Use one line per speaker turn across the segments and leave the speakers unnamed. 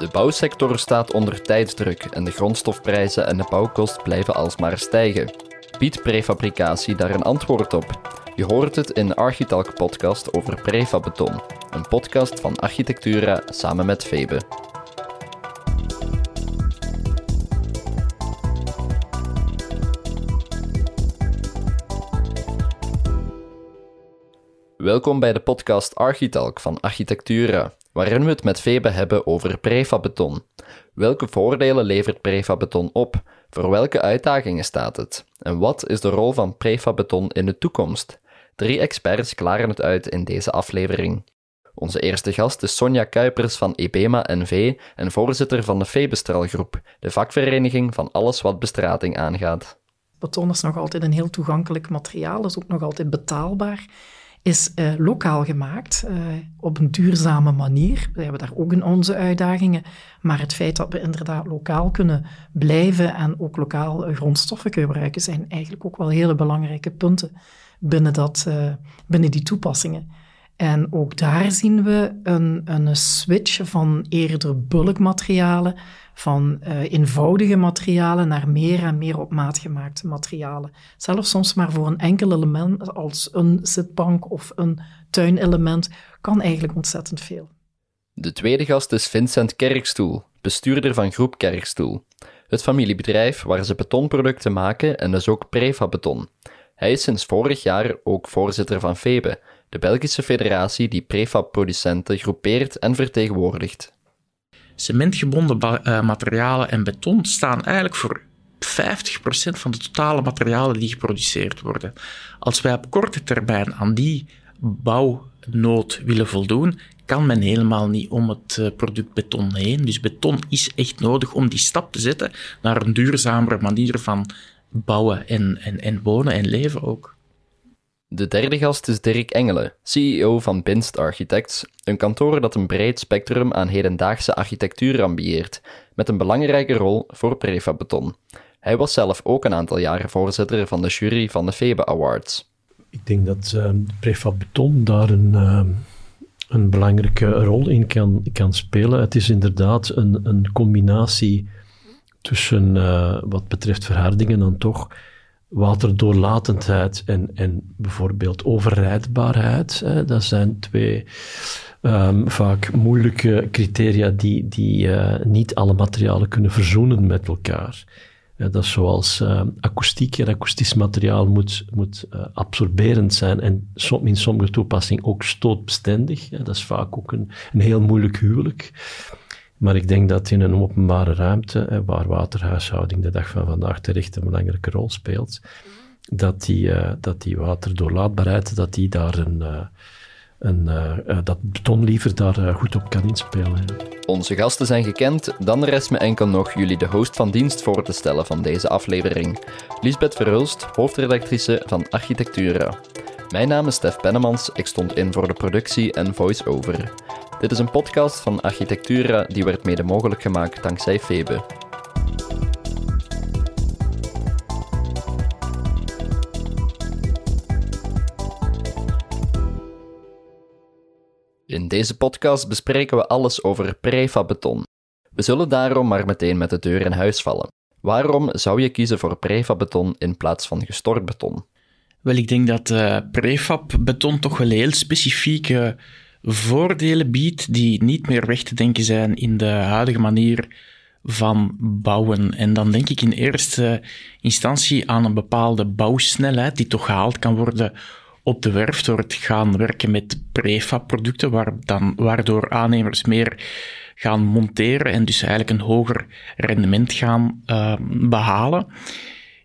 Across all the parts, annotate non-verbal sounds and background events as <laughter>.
De bouwsector staat onder tijdsdruk en de grondstofprijzen en de bouwkost blijven alsmaar stijgen. Biedt prefabricatie daar een antwoord op? Je hoort het in de Architalk podcast over prefabeton, een podcast van Architectura samen met Febe. Welkom bij de podcast Architalk van Architectura, waarin we het met Febe hebben over prefabeton. Welke voordelen levert prefabeton op? Voor welke uitdagingen staat het? En wat is de rol van prefabeton in de toekomst? Drie experts klaren het uit in deze aflevering. Onze eerste gast is Sonja Kuipers van EBEMA NV en voorzitter van de Febestralgroep, de vakvereniging van alles wat bestrating aangaat.
Beton is nog altijd een heel toegankelijk materiaal, is ook nog altijd betaalbaar is uh, lokaal gemaakt uh, op een duurzame manier. We hebben daar ook in onze uitdagingen. Maar het feit dat we inderdaad lokaal kunnen blijven en ook lokaal grondstoffen kunnen gebruiken, zijn eigenlijk ook wel hele belangrijke punten binnen, dat, binnen die toepassingen. En ook daar zien we een, een switch van eerder bulkmaterialen van uh, eenvoudige materialen naar meer en meer op maat gemaakte materialen. Zelfs soms maar voor een enkel element als een zitbank of een tuinelement kan eigenlijk ontzettend veel.
De tweede gast is Vincent Kerkstoel, bestuurder van Groep Kerkstoel. Het familiebedrijf waar ze betonproducten maken en dus ook Prefabeton. Hij is sinds vorig jaar ook voorzitter van FEBE, de Belgische federatie die prefabproducenten groepeert en vertegenwoordigt
cementgebonden uh, materialen en beton staan eigenlijk voor 50% van de totale materialen die geproduceerd worden. Als wij op korte termijn aan die bouwnood willen voldoen, kan men helemaal niet om het eh, product beton heen. Dus beton is echt nodig om die stap te zetten naar een duurzamere manier van bouwen en, en, en wonen en leven ook.
De derde gast is Dirk Engelen, CEO van Binst Architects, een kantoor dat een breed spectrum aan hedendaagse architectuur ambieert, met een belangrijke rol voor prefabeton. Hij was zelf ook een aantal jaren voorzitter van de jury van de Febe Awards.
Ik denk dat uh, prefabeton daar een, uh, een belangrijke rol in kan, kan spelen. Het is inderdaad een, een combinatie tussen, uh, wat betreft verhardingen, dan toch waterdoorlatendheid en, en bijvoorbeeld overrijdbaarheid. Hè, dat zijn twee um, vaak moeilijke criteria die, die uh, niet alle materialen kunnen verzoenen met elkaar. Ja, dat is zoals uh, akoestiek en akoestisch materiaal moet, moet uh, absorberend zijn en in sommige toepassingen ook stootbestendig. Dat is vaak ook een, een heel moeilijk huwelijk. Maar ik denk dat in een openbare ruimte, waar waterhuishouding de dag van vandaag terecht een belangrijke rol speelt, dat die, uh, dat die waterdoorlaatbaarheid, dat die daar een, uh, een uh, dat beton liever daar goed op kan inspelen.
Onze gasten zijn gekend, dan rest me enkel nog jullie de host van dienst voor te stellen van deze aflevering. Lisbeth Verhulst, hoofdredactrice van Architectura. Mijn naam is Stef Pennemans, ik stond in voor de productie en voice-over. Dit is een podcast van Architectura die werd mede mogelijk gemaakt dankzij Febe. In deze podcast bespreken we alles over prefabeton. We zullen daarom maar meteen met de deur in huis vallen. Waarom zou je kiezen voor prefabeton in plaats van gestort beton?
Wel, ik denk dat uh, toch wel heel specifieke voordelen biedt die niet meer weg te denken zijn in de huidige manier van bouwen. En dan denk ik in eerste instantie aan een bepaalde bouwsnelheid die toch gehaald kan worden op de werf door het gaan werken met prefab-producten, waar dan, waardoor aannemers meer gaan monteren en dus eigenlijk een hoger rendement gaan uh, behalen.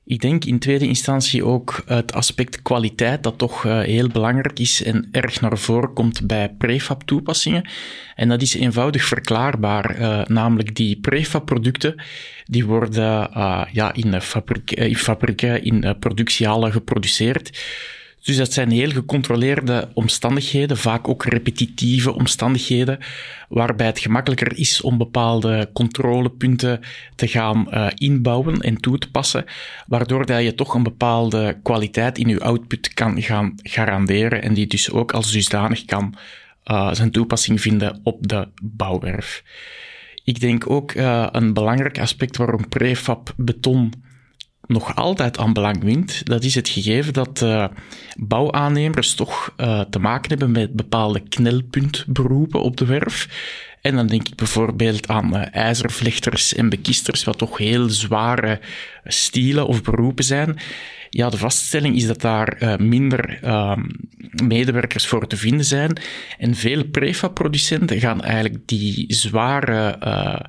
Ik denk in tweede instantie ook het aspect kwaliteit, dat toch uh, heel belangrijk is en erg naar voren komt bij prefab toepassingen. En dat is eenvoudig verklaarbaar, uh, namelijk die prefab producten, die worden uh, ja, in, fabriek, in fabrieken, in productiehallen geproduceerd. Dus dat zijn heel gecontroleerde omstandigheden, vaak ook repetitieve omstandigheden, waarbij het gemakkelijker is om bepaalde controlepunten te gaan uh, inbouwen en toe te passen, waardoor dat je toch een bepaalde kwaliteit in je output kan gaan garanderen en die dus ook als dusdanig kan uh, zijn toepassing vinden op de bouwwerf. Ik denk ook uh, een belangrijk aspect waarom prefab beton nog altijd aan belang wint, dat is het gegeven dat uh, bouwaannemers toch uh, te maken hebben met bepaalde knelpuntberoepen op de werf. En dan denk ik bijvoorbeeld aan uh, ijzervlechters en bekisters, wat toch heel zware stielen of beroepen zijn. Ja, de vaststelling is dat daar uh, minder uh, medewerkers voor te vinden zijn. En veel prefab-producenten gaan eigenlijk die zware, uh,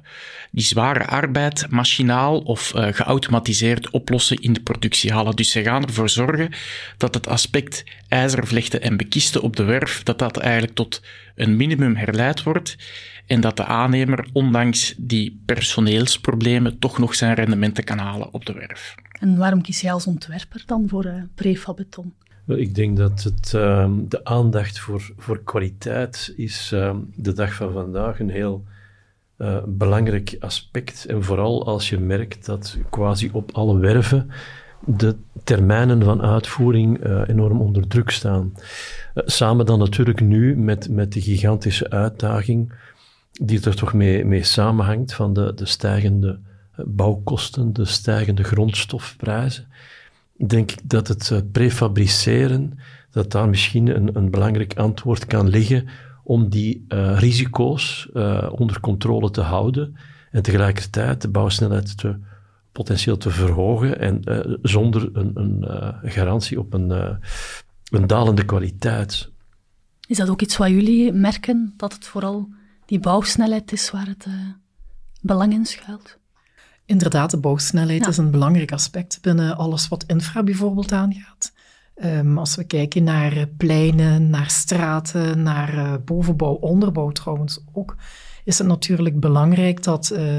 die zware arbeid machinaal of geautomatiseerd oplossen in de productiehallen. Dus ze gaan ervoor zorgen dat het aspect ijzervlechten en bekisten op de werf, dat dat eigenlijk tot een minimum herleid wordt en dat de aannemer, ondanks die personeelsproblemen, toch nog zijn rendementen kan halen op de werf.
En waarom kies jij als ontwerper dan voor uh, prefab-beton?
Ik denk dat het, uh, de aandacht voor, voor kwaliteit is uh, de dag van vandaag een heel uh, belangrijk aspect. En vooral als je merkt dat quasi op alle werven de termijnen van uitvoering enorm onder druk staan. samen dan natuurlijk nu met, met de gigantische uitdaging die er toch mee, mee samenhangt van de, de stijgende bouwkosten, de stijgende grondstofprijzen, denk ik dat het eh, prefabriceren, dat daar misschien een, een belangrijk antwoord kan liggen om die uh, risico's uh, onder controle te houden en tegelijkertijd de bouwsnelheid te, potentieel te verhogen en zonder een, een garantie op een, een dalende kwaliteit.
Is dat ook iets wat jullie merken, dat het vooral die bouwsnelheid is waar het belang in schuilt?
Inderdaad, de bouwsnelheid is een belangrijk aspect binnen alles wat infra bijvoorbeeld aangaat. Um, als we kijken naar uh, pleinen, naar straten, naar uh, bovenbouw, onderbouw trouwens ook, is het natuurlijk belangrijk dat uh,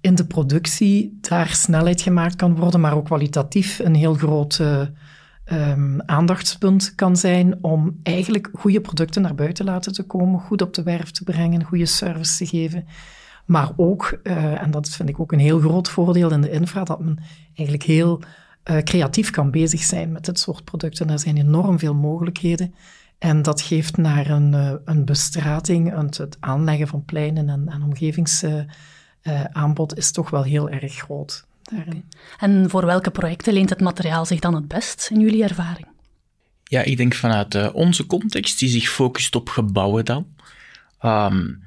in de productie daar snelheid gemaakt kan worden, maar ook kwalitatief een heel groot um, aandachtspunt kan zijn om eigenlijk goede producten naar buiten laten te komen, goed op de werf te brengen, goede service te geven. Maar ook, uh, en dat vind ik ook een heel groot voordeel in de infra, dat men eigenlijk heel uh, creatief kan bezig zijn met dit soort producten. Er zijn enorm veel mogelijkheden. En dat geeft naar een, uh, een bestrating, een, het aanleggen van pleinen en, en omgevingsaanbod is toch wel heel erg groot. Daarin.
En voor welke projecten leent het materiaal zich dan het best in jullie ervaring?
Ja, ik denk vanuit onze context, die zich focust op gebouwen dan. Um,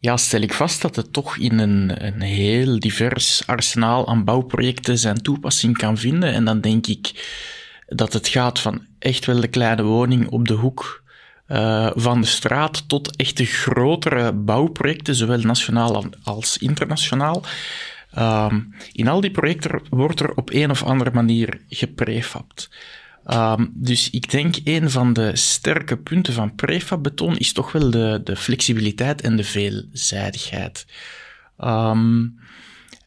ja, stel ik vast dat het toch in een, een heel divers arsenaal aan bouwprojecten zijn toepassing kan vinden. En dan denk ik dat het gaat van echt wel de kleine woning op de hoek uh, van de straat tot echte grotere bouwprojecten, zowel nationaal als internationaal. Um, in al die projecten wordt er op een of andere manier geprefabt. Um, dus ik denk een van de sterke punten van prefab-beton is toch wel de, de flexibiliteit en de veelzijdigheid. Um,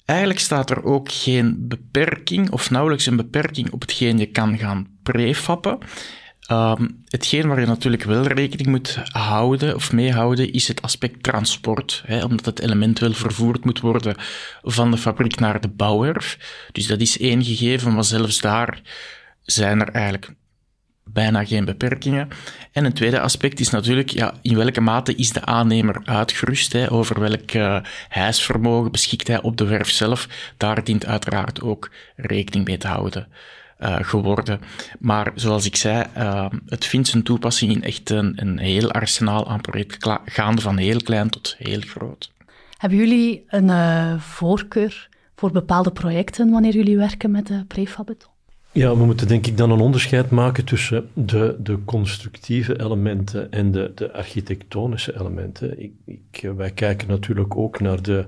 eigenlijk staat er ook geen beperking, of nauwelijks een beperking op hetgeen je kan gaan prefappen. Um, hetgeen waar je natuurlijk wel rekening moet houden of meehouden is het aspect transport, hè, omdat het element wel vervoerd moet worden van de fabriek naar de bouwwerf. Dus dat is één gegeven, maar zelfs daar zijn er eigenlijk bijna geen beperkingen. En een tweede aspect is natuurlijk, ja, in welke mate is de aannemer uitgerust, hè, over welk uh, huisvermogen beschikt hij op de werf zelf. Daar dient uiteraard ook rekening mee te houden. Uh, geworden. Maar zoals ik zei, uh, het vindt zijn toepassing in echt een, een heel arsenaal aan projecten, gaande van heel klein tot heel groot.
Hebben jullie een voorkeur voor bepaalde projecten wanneer jullie werken met de prefabbeton?
Ja, we moeten denk ik dan een onderscheid maken tussen de, de constructieve elementen en de, de architectonische elementen. Ik, ik, wij kijken natuurlijk ook naar de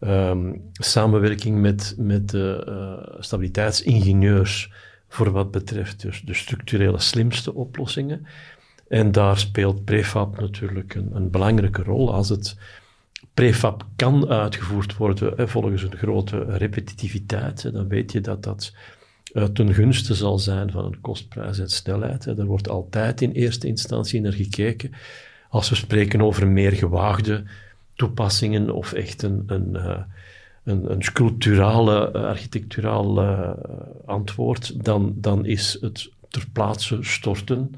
um, samenwerking met, met de uh, stabiliteitsingenieurs voor wat betreft dus de structurele slimste oplossingen. En daar speelt prefab natuurlijk een, een belangrijke rol. Als het prefab kan uitgevoerd worden volgens een grote repetitiviteit, dan weet je dat dat uh, ten gunste zal zijn van een kostprijs en snelheid. Daar wordt altijd in eerste instantie naar gekeken. Als we spreken over meer gewaagde toepassingen of echt een, een, uh, een, een sculpturale, uh, architecturaal antwoord, dan, dan is het ter plaatse storten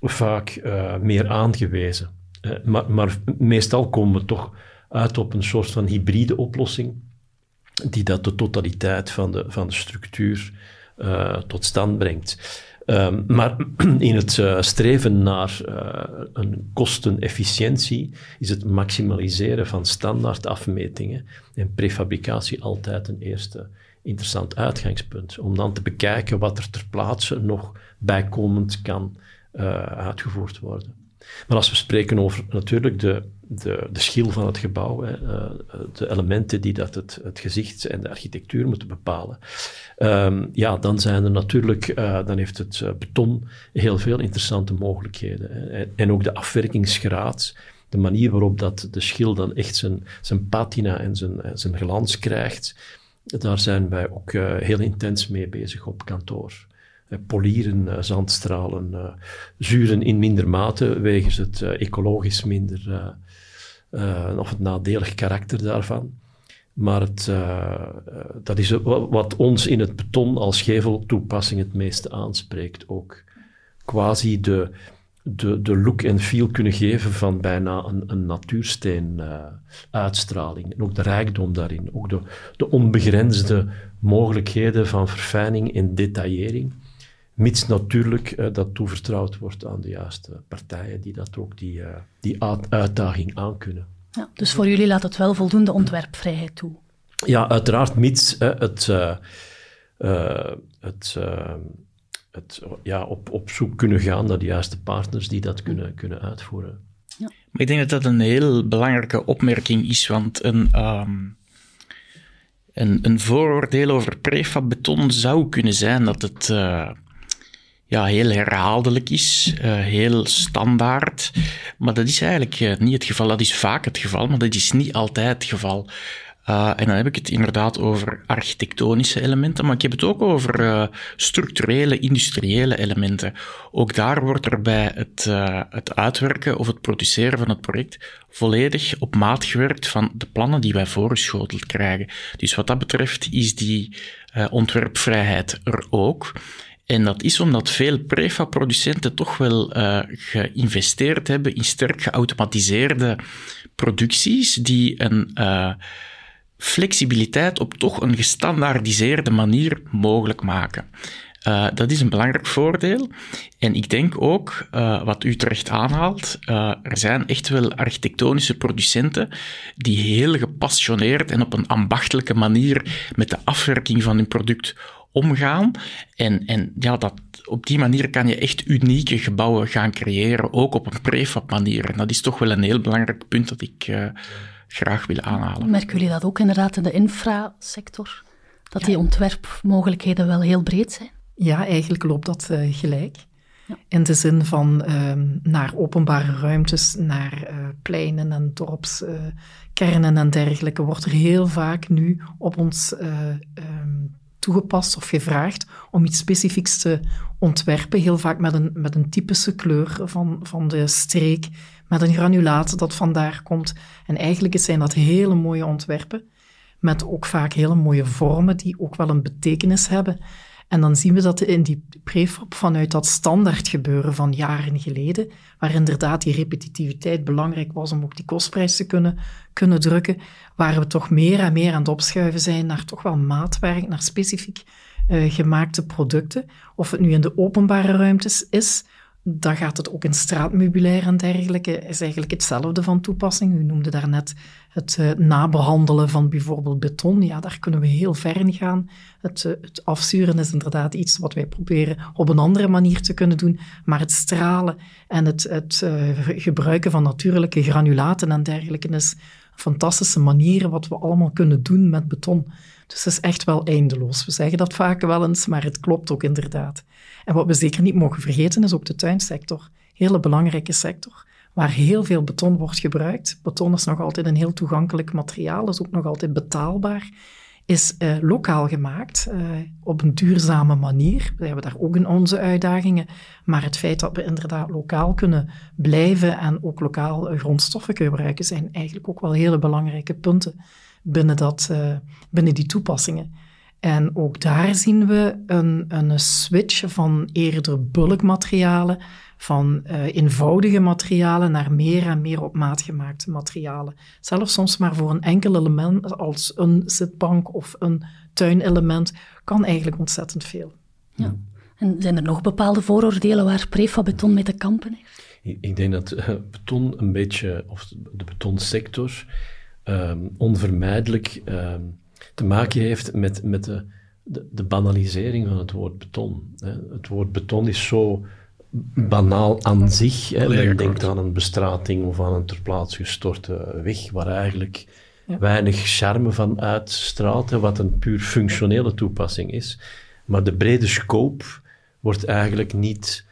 vaak meer aangewezen. maar, maar meestal komen we toch uit op een soort van hybride oplossing, die dat de totaliteit van de, van de structuur uh, tot stand brengt. Um, maar <clears throat> in het uh, streven naar uh, een kostenefficiëntie is het maximaliseren van standaard afmetingen en prefabricatie altijd een eerste interessant uitgangspunt. Om dan te bekijken wat er ter plaatse nog bijkomend kan uitgevoerd worden. Maar als we spreken over natuurlijk de, de, de schil van het gebouw, hè, uh, de elementen die dat het, gezicht en de architectuur moeten bepalen, um, ja, dan zijn er natuurlijk, uh, dan heeft het beton heel veel interessante mogelijkheden. Hè. En ook de afwerkingsgraad, de manier waarop dat de schil dan echt zijn, zijn patina en zijn, zijn glans krijgt, daar zijn wij ook heel intens mee bezig op kantoor. Eh, polieren, eh, zandstralen, eh, zuren in minder mate, wegens het ecologisch minder, of het nadelig karakter daarvan. Maar het, dat is wat ons in het beton als geveltoepassing het meeste aanspreekt ook. Quasi de, de, de look en feel kunnen geven van bijna een, een natuursteen uitstraling. En ook de rijkdom daarin. Ook de, de onbegrensde mogelijkheden van verfijning en detaillering. Mits natuurlijk uh, dat toevertrouwd wordt aan de juiste partijen die dat ook die, uh, die uitdaging aankunnen.
Ja, dus voor jullie laat het wel voldoende ontwerpvrijheid toe?
Ja, uiteraard mits uh, het, het, het ja, op, op zoek kunnen gaan naar de juiste partners die dat kunnen, kunnen uitvoeren.
Ja. Maar ik denk dat dat een heel belangrijke opmerking is, want een... Um, een, een vooroordeel over prefab beton zou kunnen zijn dat het uh, ja, heel herhaaldelijk is, uh, heel standaard. Maar dat is eigenlijk uh, niet het geval. Dat is vaak het geval, maar dat is niet altijd het geval. Uh, en dan heb ik het inderdaad over architectonische elementen, maar ik heb het ook over structurele, industriële elementen. Ook daar wordt er bij het, het uitwerken of het produceren van het project volledig op maat gewerkt van de plannen die wij voorgeschoteld krijgen. Dus wat dat betreft is die ontwerpvrijheid er ook. En dat is omdat veel prefab-producenten toch wel uh, geïnvesteerd hebben in sterk geautomatiseerde producties die een uh, flexibiliteit op toch een gestandaardiseerde manier mogelijk maken. Uh, dat is een belangrijk voordeel. En ik denk ook, wat u terecht aanhaalt, er zijn echt wel architectonische producenten die heel gepassioneerd en op een ambachtelijke manier met de afwerking van hun product omgaan. En, en ja, dat, op die manier kan je echt unieke gebouwen gaan creëren, ook op een prefab manier. En dat is toch wel een heel belangrijk punt dat ik uh, graag wil aanhalen.
Merken jullie dat ook inderdaad in de infrasector? Dat die ontwerpmogelijkheden wel heel breed zijn?
Ja, eigenlijk loopt dat uh, gelijk. Ja. In de zin van uh, naar openbare ruimtes, naar uh, pleinen en dorpskernen en dergelijke, wordt er heel vaak nu op ons um, toegepast of gevraagd om iets specifieks te ontwerpen, heel vaak met een, met een typische kleur van, van de streek, met een granulaat dat vandaar komt. En eigenlijk zijn dat hele mooie ontwerpen, met ook vaak hele mooie vormen die ook wel een betekenis hebben. En dan zien we dat in die prefab vanuit dat standaard gebeuren van jaren geleden, waar inderdaad die repetitiviteit belangrijk was om ook die kostprijs te kunnen, kunnen drukken, waar we toch meer en meer aan het opschuiven zijn naar toch wel maatwerk, naar specifiek uh, gemaakte producten. Of het nu in de openbare ruimtes is, dan gaat het ook in straatmeubilair en dergelijke, is eigenlijk hetzelfde van toepassing. U noemde daarnet het uh, nabehandelen van bijvoorbeeld beton. Ja, daar kunnen we heel ver in gaan. Het, uh, het, afzuren is inderdaad iets wat wij proberen op een andere manier te kunnen doen. Maar het stralen en het, het uh, gebruiken van natuurlijke granulaten en dergelijke is een fantastische manier wat we allemaal kunnen doen met beton. Dus het is echt wel eindeloos. We zeggen dat vaak wel eens, maar het klopt ook inderdaad. En wat we zeker niet mogen vergeten is ook de tuinsector. Hele belangrijke sector, waar heel veel beton wordt gebruikt. Beton is nog altijd een heel toegankelijk materiaal, is ook nog altijd betaalbaar. Is uh, lokaal gemaakt, uh, op een duurzame manier. We hebben daar ook in onze uitdagingen. Maar het feit dat we inderdaad lokaal kunnen blijven en ook lokaal grondstoffen kunnen gebruiken, zijn eigenlijk ook wel hele belangrijke punten binnen, dat, binnen die toepassingen. En ook daar zien we een, een switch van eerder bulkmaterialen, van uh, eenvoudige materialen naar meer en meer op maat gemaakte materialen. Zelfs soms maar voor een enkel element als een zitbank of een tuinelement kan eigenlijk ontzettend veel.
Ja. En zijn er nog bepaalde vooroordelen waar prefabeton mee te kampen heeft?
Ik denk dat uh, beton een beetje, of de betonsector, um, onvermijdelijk um, te maken heeft met, met de, de, de, banalisering van het woord beton. Het woord beton is zo banaal aan zich. Hè. Men denkt aan een bestrating of aan een ter plaatse gestorte weg, waar eigenlijk weinig charme van uitstraalt, wat een puur functionele toepassing is. Maar de brede scope wordt eigenlijk niet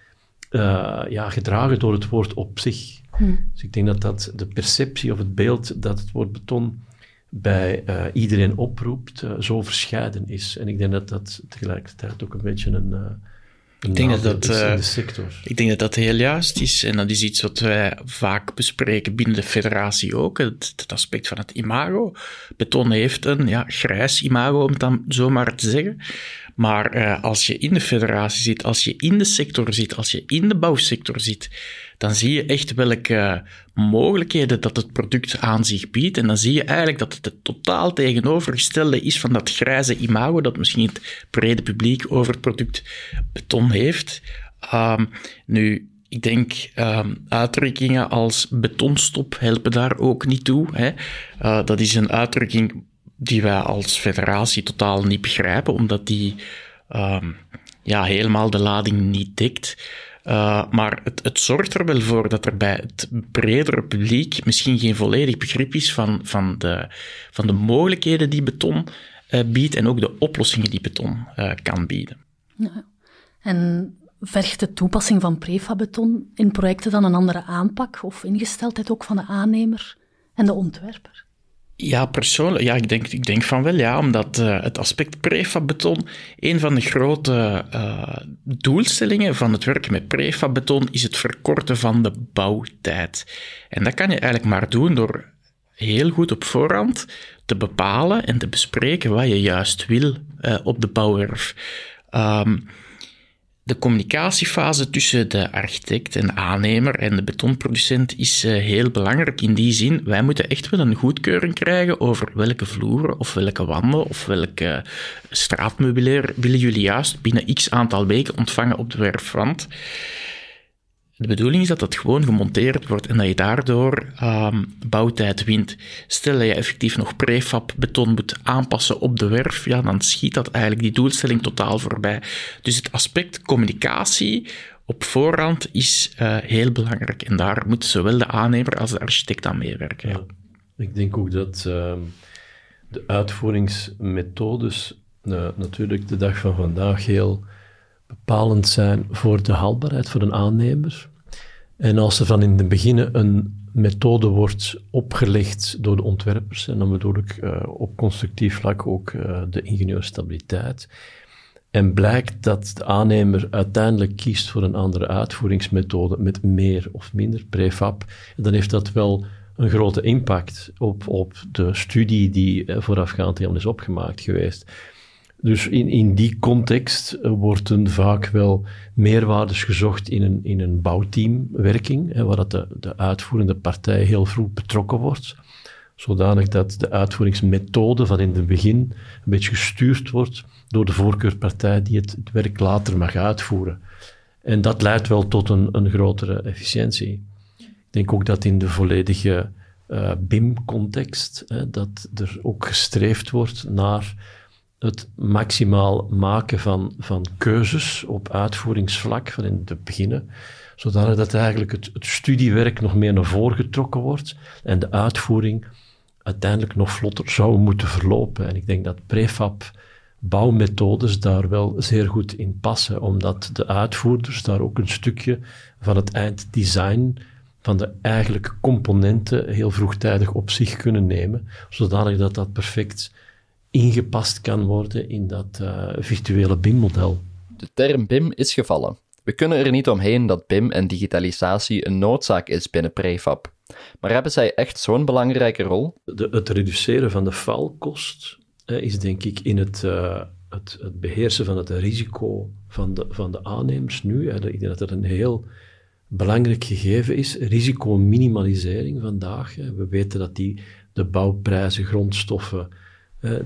uh, ja, gedragen door het woord op zich. Hm. Dus ik denk dat, dat de perceptie of het beeld dat het woord beton bij uh, iedereen oproept, uh, zo verscheiden is. En ik denk dat dat tegelijkertijd ook een beetje een, uh, een
ik denk dat dat,
is in de sector.
Ik denk dat dat heel juist is. En dat is iets wat wij vaak bespreken binnen de federatie ook. Het, het aspect van het imago. Beton heeft een ja, grijs imago, om het dan zo maar te zeggen. Maar als je in de federatie zit, als je in de sector zit, als je in de bouwsector zit, dan zie je echt welke mogelijkheden dat het product aan zich biedt. En dan zie je eigenlijk dat het het totaal tegenovergestelde is van dat grijze imago dat misschien het brede publiek over het product beton heeft. Um, nu, ik denk um, uitdrukkingen als betonstop helpen daar ook niet toe. Hè. Uh, dat is een uitdrukking die wij als federatie totaal niet begrijpen, omdat die um, ja, helemaal de lading niet dekt. Uh, maar het, het, zorgt er wel voor dat er bij het bredere publiek misschien geen volledig begrip is van, van, de, van de mogelijkheden die beton uh, biedt en ook de oplossingen die beton uh, kan bieden.
En vergt de toepassing van prefabeton in projecten dan een andere aanpak of ingesteldheid ook van de aannemer en de ontwerper?
Ja, persoonlijk, ja, ik denk, ik denk van wel, ja, omdat uh, het aspect prefabbeton, een van de grote uh, doelstellingen van het werken met prefabbeton is het verkorten van de bouwtijd. En dat kan je eigenlijk maar doen door heel goed op voorhand te bepalen en te bespreken wat je juist wil uh, op de bouwwerf. Um, de communicatiefase tussen de architect en aannemer en de betonproducent is uh, heel belangrijk in die zin. Wij moeten echt wel een goedkeuring krijgen over welke vloeren of welke wanden of welke straatmeubilair willen jullie juist binnen x aantal weken ontvangen op de werfwand. De bedoeling is dat dat gewoon gemonteerd wordt en dat je daardoor um, bouwtijd wint. Stel dat je effectief nog prefab beton moet aanpassen op de werf, ja, dan schiet dat eigenlijk die doelstelling totaal voorbij. Dus het aspect communicatie op voorhand is uh, heel belangrijk en daar moet zowel de aannemer als de architect aan meewerken.
Ik denk ook dat uh, de uitvoeringsmethodes uh, natuurlijk de dag van vandaag heel bepalend zijn voor de haalbaarheid voor een aannemer. En als er van in het begin een methode wordt opgelegd door de ontwerpers, en dan bedoel ik uh, op constructief vlak ook uh, de ingenieurstabiliteit, en blijkt dat de aannemer uiteindelijk kiest voor een andere uitvoeringsmethode met meer of minder prefab, dan heeft dat wel een grote impact op, op de studie die uh, voorafgaand is opgemaakt geweest. Dus in, in die context eh, worden vaak wel meerwaardes gezocht in een, in een bouwteamwerking, hè, waar dat de, de uitvoerende partij heel vroeg betrokken wordt, zodanig dat de uitvoeringsmethode van in het begin een beetje gestuurd wordt door de voorkeurpartij die het, het werk later mag uitvoeren. En dat leidt wel tot een, een grotere efficiëntie. Ik denk ook dat in de volledige uh, BIM-context, dat er ook gestreefd wordt naar het maximaal maken van, van keuzes op uitvoeringsvlak van in te beginnen, zodat dat eigenlijk het, het studiewerk nog meer naar voren getrokken wordt en de uitvoering uiteindelijk nog vlotter zou moeten verlopen. En ik denk dat prefab bouwmethodes daar wel zeer goed in passen, omdat de uitvoerders daar ook een stukje van het einddesign, van de eigenlijke componenten heel vroegtijdig op zich kunnen nemen, zodanig dat dat perfect ingepast kan worden in dat uh, virtuele BIM-model.
De term BIM is gevallen. We kunnen er niet omheen dat BIM en digitalisatie een noodzaak is binnen prefab. Maar hebben zij echt zo'n belangrijke rol?
De, het reduceren van de faalkost is denk ik in het, het, het, beheersen van het risico van de, van de aannemers nu. ik denk dat dat een heel belangrijk gegeven is. Risicominimalisering vandaag. We weten dat die, de bouwprijzen, grondstoffen,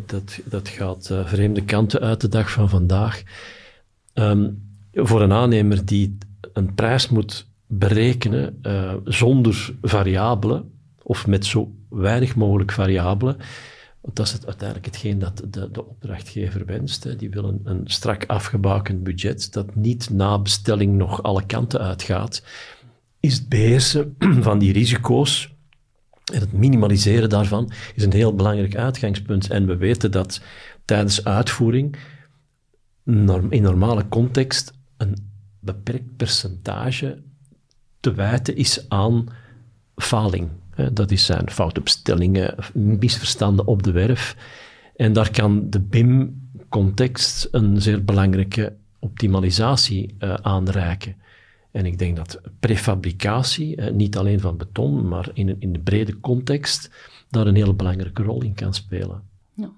dat, dat gaat vreemde kanten uit de dag van vandaag. Ehm, voor een aannemer die een prijs moet berekenen uh, zonder variabelen, of met zo weinig mogelijk variabelen, dat is het, uiteindelijk hetgeen dat de, de opdrachtgever wenst. Hè. Die wil een, een strak afgebakend budget dat niet na bestelling nog alle kanten uitgaat. Is het beheersen <clears throat> van die risico's en het minimaliseren daarvan is een heel belangrijk uitgangspunt. En we weten dat tijdens uitvoering in normale context een beperkt percentage te wijten is aan faling. Dat is zijn foute bestellingen, misverstanden op de werf. En daar kan de BIM-context een zeer belangrijke optimalisatie uh, aanreiken. En ik denk dat prefabricatie, niet alleen van beton, maar in, in de brede context, daar een hele belangrijke rol in kan spelen. Ja.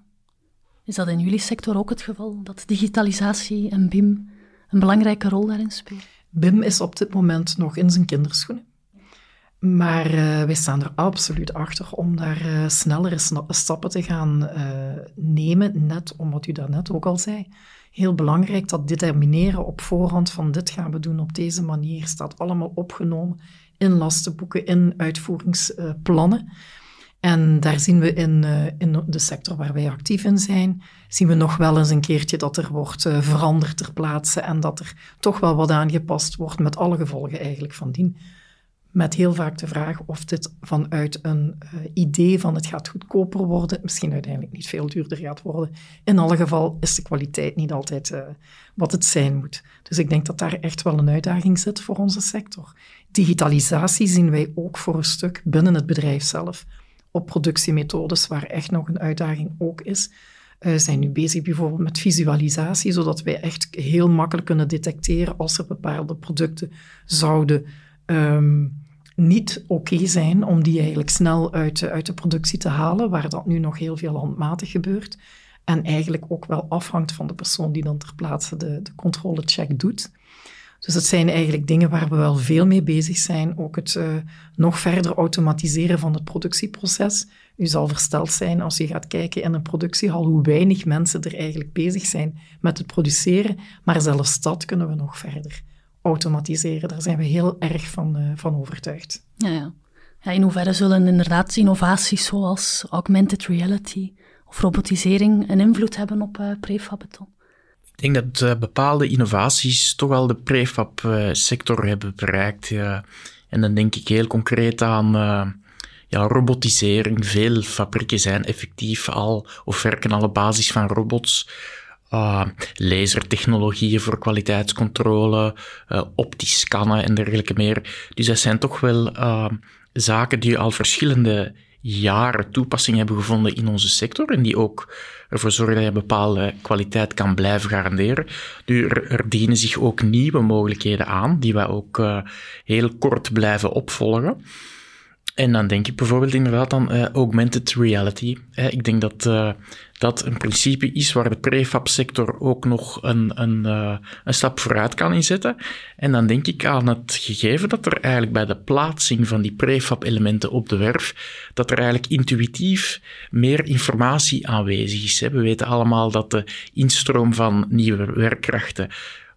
Is dat in jullie sector ook het geval, dat digitalisatie en BIM een belangrijke rol daarin spelen?
BIM is op dit moment nog in zijn kinderschoenen. Maar uh, wij staan er absoluut achter om daar uh, snellere stappen te gaan uh, nemen, net omdat u daarnet ook al zei. Heel belangrijk, dat determineren op voorhand van dit gaan we doen op deze manier, staat allemaal opgenomen in lastenboeken, in uitvoeringsplannen. En daar zien we in, uh, in de sector waar wij actief in zijn, zien we nog wel eens een keertje dat er wordt uh, veranderd ter plaatse en dat er toch wel wat aangepast wordt met alle gevolgen eigenlijk van dien. Met heel vaak de vraag of dit vanuit een uh, idee van het gaat goedkoper worden, misschien uiteindelijk niet veel duurder gaat worden. In alle geval is de kwaliteit niet altijd wat het zijn moet. Dus ik denk dat daar echt wel een uitdaging zit voor onze sector. Digitalisatie zien wij ook voor een stuk binnen het bedrijf zelf op productiemethodes, waar echt nog een uitdaging ook is. Uh, zijn nu bezig bijvoorbeeld met visualisatie, zodat wij echt heel makkelijk kunnen detecteren als er bepaalde producten zouden um, niet oké zijn, om die eigenlijk snel uit, uit de productie te halen, waar dat nu nog heel veel handmatig gebeurt. En eigenlijk ook wel afhangt van de persoon die dan ter plaatse de, de controlecheck doet. Dus het zijn eigenlijk dingen waar we wel veel mee bezig zijn. Ook het uh, nog verder automatiseren van het productieproces. U zal versteld zijn als je gaat kijken in een productiehal hoe weinig mensen er eigenlijk bezig zijn met het produceren. Maar zelfs dat kunnen we nog verder automatiseren. Daar zijn we heel erg van, uh, van overtuigd.
Ja, ja. ja, in hoeverre zullen inderdaad innovaties zoals augmented reality of robotisering een invloed hebben op uh, prefabbeton?
Ik denk dat uh, bepaalde innovaties toch wel de prefab-sector hebben bereikt. Ja. En dan denk ik heel concreet aan uh, ja, robotisering. Veel fabrieken zijn effectief al of werken al op basis van robots. Uh, lasertechnologieën voor kwaliteitscontrole, uh, optisch scannen en dergelijke meer. Dus dat zijn toch wel uh, zaken die al verschillende jaren toepassing hebben gevonden in onze sector en die ook ervoor zorgen dat je bepaalde kwaliteit kan blijven garanderen. Nu, er, er dienen zich ook nieuwe mogelijkheden aan, die wij ook uh, heel kort blijven opvolgen. En dan denk ik bijvoorbeeld inderdaad aan uh, augmented reality. ik denk dat uh, dat een principe is waar de prefab-sector ook nog een, een, uh, een stap vooruit kan inzetten. En dan denk ik aan het gegeven dat er eigenlijk bij de plaatsing van die prefab-elementen op de werf, dat er eigenlijk intuïtief meer informatie aanwezig is. We weten allemaal dat de instroom van nieuwe werkkrachten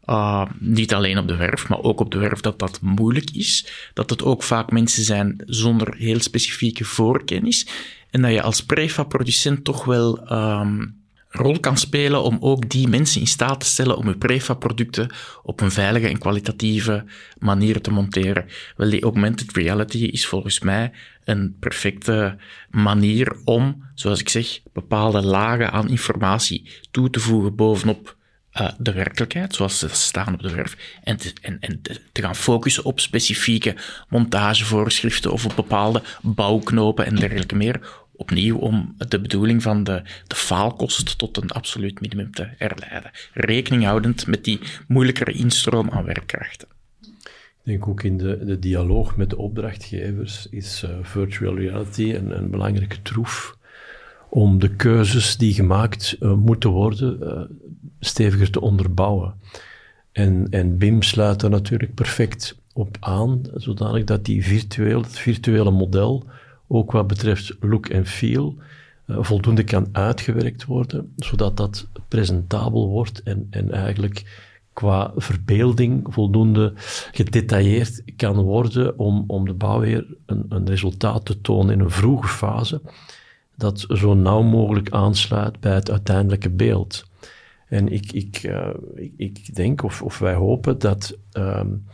uh, niet alleen op de werf, maar ook op de werf dat dat moeilijk is. Dat het ook vaak mensen zijn zonder heel specifieke voorkennis. En dat je als prefab-producent toch wel um, rol kan spelen om ook die mensen in staat te stellen om je prefab-producten op een veilige en kwalitatieve manier te monteren. Wel, die augmented reality is volgens mij een perfecte manier om, zoals ik zeg, bepaalde lagen aan informatie toe te voegen bovenop uh, de werkelijkheid, zoals ze staan op de werf, en te, en, en te gaan focussen op specifieke montagevoorschriften of op bepaalde bouwknopen en dergelijke meer. Opnieuw om de bedoeling van de, de faalkost tot een absoluut minimum te herleiden. Rekening houdend met die moeilijkere instroom aan werkkrachten.
Ik denk ook in de, de dialoog met de opdrachtgevers is uh, virtual reality een, belangrijke troef om de keuzes die gemaakt uh, moeten worden steviger te onderbouwen. En, en BIM sluit daar natuurlijk perfect op aan, zodanig dat die virtueel, het virtuele model, ook wat betreft look en feel, uh, voldoende kan uitgewerkt worden, zodat dat presentabel wordt en, en eigenlijk qua verbeelding voldoende gedetailleerd kan worden om, om de bouwheer een, een resultaat te tonen in een vroege fase dat zo nauw mogelijk aansluit bij het uiteindelijke beeld. En ik, ik, uh, ik, ik, denk, of, of wij hopen, dat um,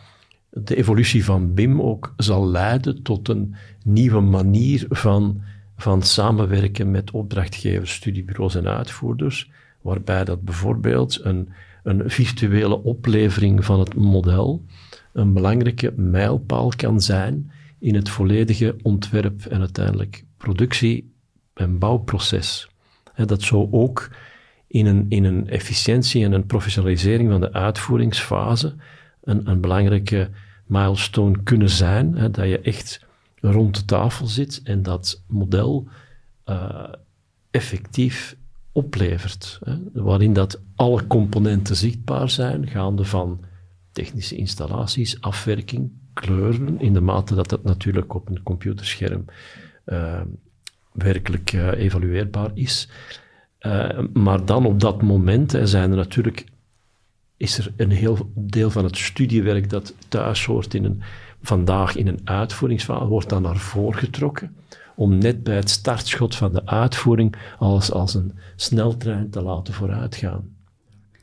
de evolutie van BIM ook zal leiden tot een nieuwe manier van, van samenwerken met opdrachtgevers, studiebureaus en uitvoerders, waarbij dat bijvoorbeeld een, een virtuele oplevering van het model een belangrijke mijlpaal kan zijn in het volledige ontwerp en uiteindelijk productie- en bouwproces. dat zou ook in een, in een efficiëntie en een professionalisering van de uitvoeringsfase een, een belangrijke milestone kunnen zijn. Hè, dat je echt rond de tafel zit en dat model uh, effectief oplevert. Hè, waarin dat alle componenten zichtbaar zijn, gaande van technische installaties, afwerking, kleuren, in de mate dat dat natuurlijk op een computerscherm uh, werkelijk uh, evalueerbaar is. Uh, maar dan op dat moment hè, zijn er natuurlijk, is er een heel deel van het studiewerk dat thuis hoort in een, vandaag in een uitvoeringsfase, wordt dan naar voren getrokken om net bij het startschot van de uitvoering alles als een sneltrein te laten vooruitgaan.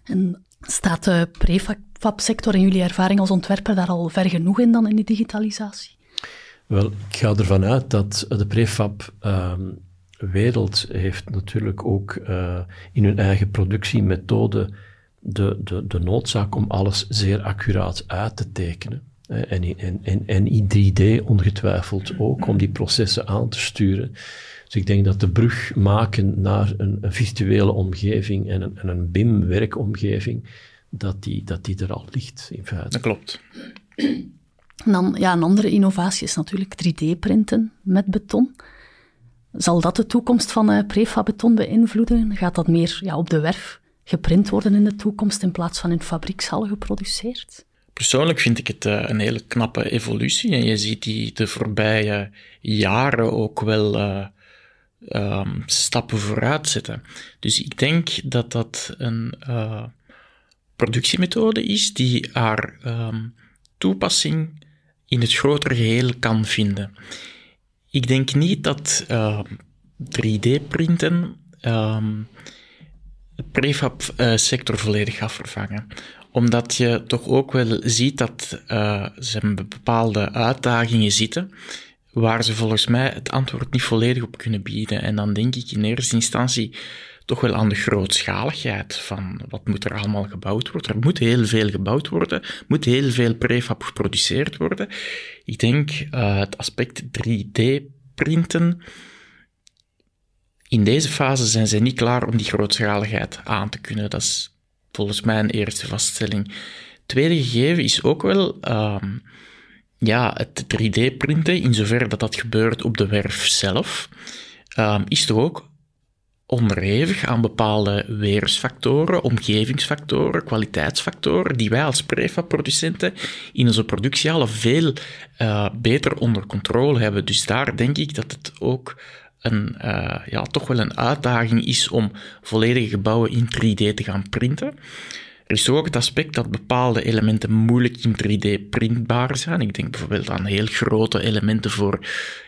En staat de prefab-sector in jullie ervaring als ontwerper daar al ver genoeg in dan in die digitalisatie?
Wel, ik ga ervan uit dat de prefab um, wereld heeft natuurlijk ook uh, in hun eigen productiemethode de, de, de noodzaak om alles zeer accuraat uit te tekenen. En, en, en, en in 3D ongetwijfeld ook, om die processen aan te sturen. Dus ik denk dat de brug maken naar een, een virtuele omgeving en een, en een BIM-werkomgeving, dat die, dat die er al ligt, in feite.
Dat klopt.
En dan, ja, een andere innovatie is natuurlijk 3D-printen met beton. Zal dat de toekomst van uh, prefab-beton beïnvloeden? Gaat dat meer ja, op de werf geprint worden in de toekomst in plaats van in fabriekshal geproduceerd?
Persoonlijk vind ik het uh, een hele knappe evolutie. En je ziet die de voorbije jaren ook wel uh, um, stappen vooruit zetten. Dus ik denk dat dat een productiemethode is die haar um, toepassing in het grotere geheel kan vinden. Ik denk niet dat uh, 3D-printen uh, de prefab-sector volledig gaat vervangen omdat je toch ook wel ziet dat uh, ze bepaalde uitdagingen zitten waar ze volgens mij het antwoord niet volledig op kunnen bieden. En dan denk ik in eerste instantie toch wel aan de grootschaligheid van wat moet er allemaal gebouwd worden. Er moet heel veel gebouwd worden, moet heel veel prefab geproduceerd worden. Ik denk uh, het aspect 3D-printen. In deze fase zijn ze niet klaar om die grootschaligheid aan te kunnen. Dat is volgens mij een eerste vaststelling. Tweede gegeven is ook wel um, ja, het 3D-printen, in zoverre dat dat gebeurt op de werf zelf, um, is toch ook onderhevig aan bepaalde weersfactoren, omgevingsfactoren, kwaliteitsfactoren, die wij als prefab-producenten in onze productiehallen veel uh, beter onder controle hebben. Dus daar denk ik dat het ook een, uh, ja, toch wel een uitdaging is om volledige gebouwen in 3D te gaan printen. Er is ook het aspect dat bepaalde elementen moeilijk in 3D printbaar zijn. Ik denk bijvoorbeeld aan heel grote elementen voor,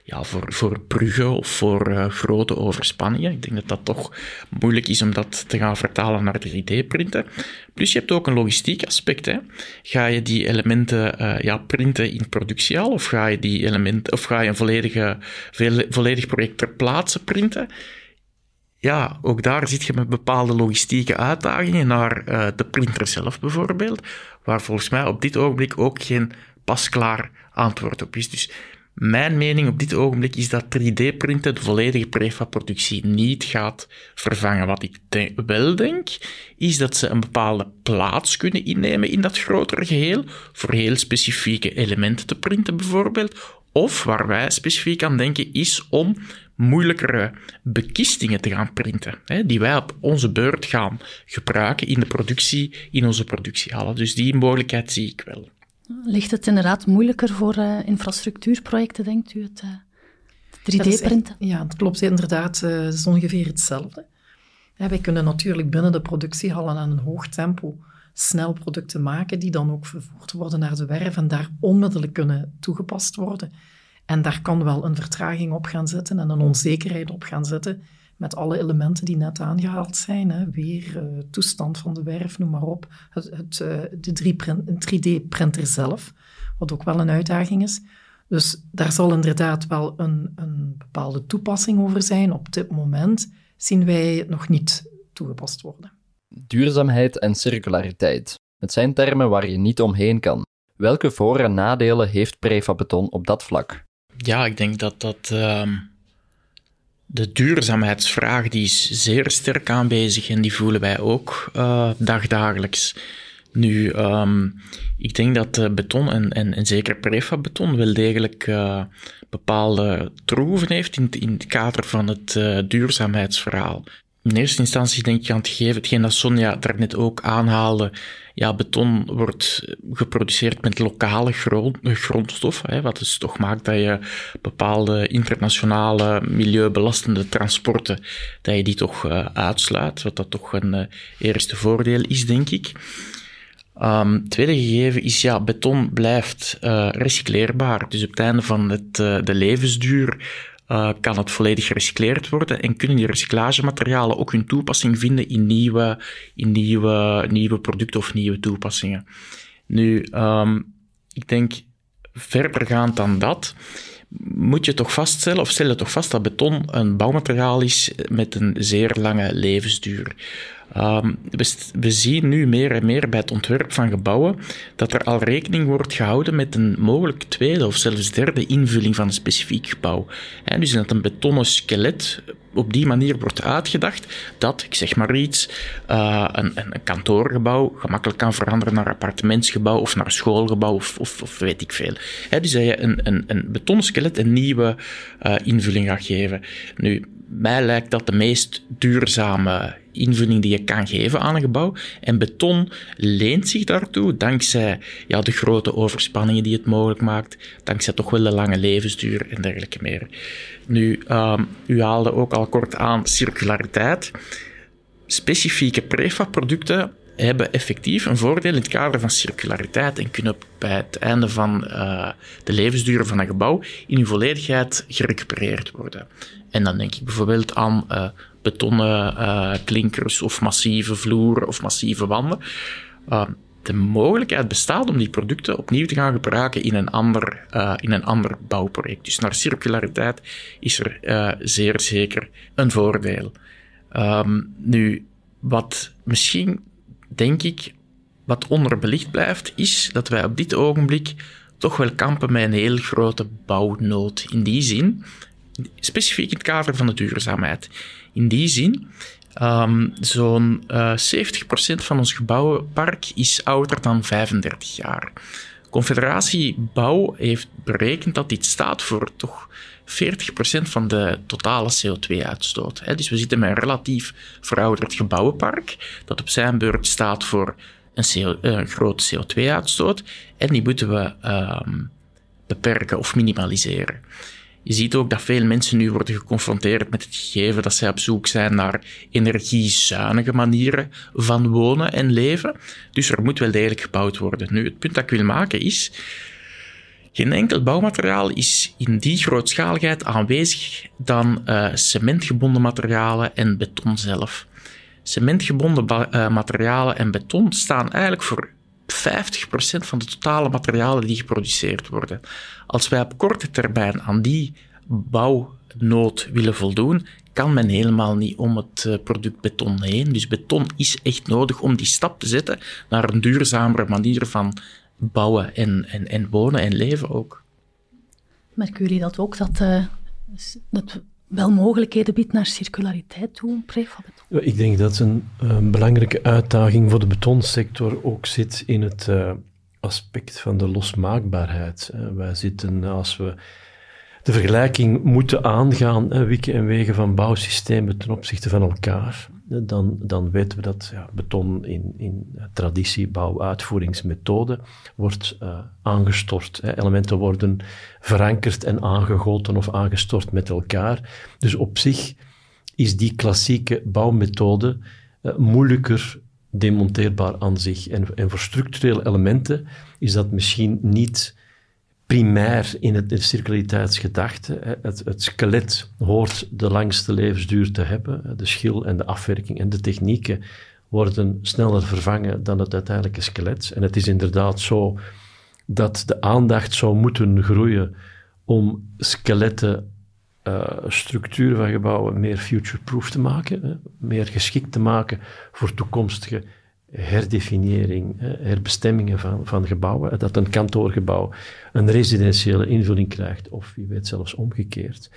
ja, voor, voor bruggen of voor uh, grote overspanningen. Ik denk dat dat toch moeilijk is om dat te gaan vertalen naar 3D-printen. Plus je hebt ook een logistiek aspect. Hè. Ga je die elementen uh, ja, printen in productieal of ga je die elementen of ga je een volledige, volledig project ter plaatse printen? Ja, ook daar zit je met bepaalde logistieke uitdagingen naar uh, de printer zelf bijvoorbeeld, waar volgens mij op dit ogenblik ook geen pasklaar antwoord op is. Dus mijn mening op dit ogenblik is dat 3D-printen de volledige prefab-productie niet gaat vervangen. Wat ik wel denk, is dat ze een bepaalde plaats kunnen innemen in dat grotere geheel, voor heel specifieke elementen te printen bijvoorbeeld. Of waar wij specifiek aan denken, is om moeilijkere bekistingen te gaan printen, hè, die wij op onze beurt gaan gebruiken in de productie, in onze productiehallen. Dus die mogelijkheid zie ik wel.
Ligt het inderdaad moeilijker voor uh, infrastructuurprojecten, denkt u, het uh, 3D-printen?
Ja, het klopt inderdaad. Uh, het is ongeveer hetzelfde. Ja, wij kunnen natuurlijk binnen de productiehallen aan een hoog tempo snel producten maken die dan ook vervoerd worden naar de werf en daar onmiddellijk kunnen toegepast worden. En daar kan wel een vertraging op gaan zitten en een onzekerheid op gaan zitten met alle elementen die net aangehaald zijn. Hè. Weer uh, toestand van de werf, noem maar op. Het, uh, de 3D-printer zelf, wat ook wel een uitdaging is. Dus daar zal inderdaad wel een, een bepaalde toepassing over zijn. Op dit moment zien wij het nog niet toegepast worden.
Duurzaamheid en circulariteit. Het zijn termen waar je niet omheen kan. Welke voor- en nadelen heeft prefabeton op dat vlak?
Ja, ik denk dat dat uh, de duurzaamheidsvraag die is zeer sterk aanwezig en die voelen wij ook uh, dagdagelijks. Nu, um, ik denk dat uh, beton en, en, en zeker prefabeton wel degelijk uh, bepaalde troeven heeft in, in het kader van het duurzaamheidsverhaal. In eerste instantie denk ik aan het gegeven, hetgeen dat Sonja daarnet ook aanhaalde. Ja, beton wordt geproduceerd met lokale grond, grondstoffen, hè, wat dus toch maakt dat je bepaalde internationale milieubelastende transporten, dat je die toch uh, uitsluit, wat dat toch een uh, eerste voordeel is, denk ik. Um, tweede gegeven is, ja, beton blijft uh, recycleerbaar. Dus op het einde van het, de levensduur uh, kan het volledig gerecycleerd worden en kunnen die recyclagematerialen ook hun toepassing vinden in nieuwe, in nieuwe, nieuwe producten of nieuwe toepassingen. Nu, um, ik denk verdergaand dan dat, moet je toch vaststellen, of stel je toch vast dat beton een bouwmateriaal is met een zeer lange levensduur. Um, we, zien nu meer en meer bij het ontwerp van gebouwen dat er al rekening wordt gehouden met een mogelijk tweede of zelfs derde invulling van een specifiek gebouw. Dus dat een betonnen skelet op die manier wordt uitgedacht dat, ik zeg maar iets, uh, een, een, kantoorgebouw gemakkelijk kan veranderen naar appartementsgebouw of naar schoolgebouw of, of, weet ik veel. Dus dat je een, een, een betonnen skelet een nieuwe uh, invulling gaat geven. Nu, mij lijkt dat de meest duurzame invulling die je kan geven aan een gebouw. En beton leent zich daartoe dankzij ja, de grote overspanningen die het mogelijk maakt, dankzij toch wel de lange levensduur en dergelijke meer. Nu, um, u haalde ook al kort aan circulariteit. Specifieke prefab-producten hebben effectief een voordeel in het kader van circulariteit en kunnen bij het einde van uh, de levensduur van een gebouw in hun volledigheid gerecupereerd worden. En dan denk ik bijvoorbeeld aan uh, betonnen uh, klinkers of massieve vloeren of massieve wanden. Uh, de mogelijkheid bestaat om die producten opnieuw te gaan gebruiken in een ander, uh, in een ander bouwproject. Dus naar circulariteit is er zeer zeker een voordeel. Um, nu, wat misschien, denk ik, wat onderbelicht blijft, is dat wij op dit ogenblik toch wel kampen met een heel grote bouwnood. In die zin, specifiek in het kader van de duurzaamheid. In die zin, um, zo'n uh, 70% van ons gebouwenpark is ouder dan 35 jaar. Confederatie Bouw heeft berekend dat dit staat voor toch 40% van de totale CO2-uitstoot. Dus we zitten met een relatief verouderd gebouwenpark, dat op zijn beurt staat voor een, CO, grote CO2-uitstoot, en die moeten we um, beperken of minimaliseren. Je ziet ook dat veel mensen nu worden geconfronteerd met het gegeven dat zij op zoek zijn naar energiezuinige manieren van wonen en leven. Dus er moet wel degelijk gebouwd worden. Nu, het punt dat ik wil maken is. Geen enkel bouwmateriaal is in die grootschaligheid aanwezig dan uh, cementgebonden materialen en beton zelf. Cementgebonden uh, materialen en beton staan eigenlijk voor 50% van de totale materialen die geproduceerd worden. Als wij op korte termijn aan die bouwnood willen voldoen, kan men helemaal niet om het product beton heen. Dus beton is echt nodig om die stap te zetten naar een duurzamere manier van bouwen en, en, en wonen en leven ook.
Merken jullie dat ook, dat uh, het wel mogelijkheden biedt naar circulariteit toe, prefabeton?
Ik denk dat een, een, belangrijke uitdaging voor de betonsector ook zit in het uh, aspect van de losmaakbaarheid. Wij zitten, als we de vergelijking moeten aangaan, wikken en wegen van bouwsystemen ten opzichte van elkaar, dan, dan weten we dat ja, beton in, in traditie, bouw, uitvoeringsmethode wordt uh, aangestort. Elementen worden verankerd en aangegoten of aangestort met elkaar. Dus op zich is die klassieke bouwmethode uh, moeilijker demonteerbaar aan zich. En, en voor structurele elementen is dat misschien niet primair in het, de circulariteitsgedachte. Het, het, skelet hoort de langste levensduur te hebben. De schil en de afwerking en de technieken worden sneller vervangen dan het uiteindelijke skelet. En het is inderdaad zo dat de aandacht zou moeten groeien om skeletten, uh, structuren van gebouwen meer future-proof te maken, meer geschikt te maken voor toekomstige herdefiniëring, herbestemmingen van, van gebouwen, dat een kantoorgebouw een residentiële invulling krijgt, of wie weet zelfs omgekeerd.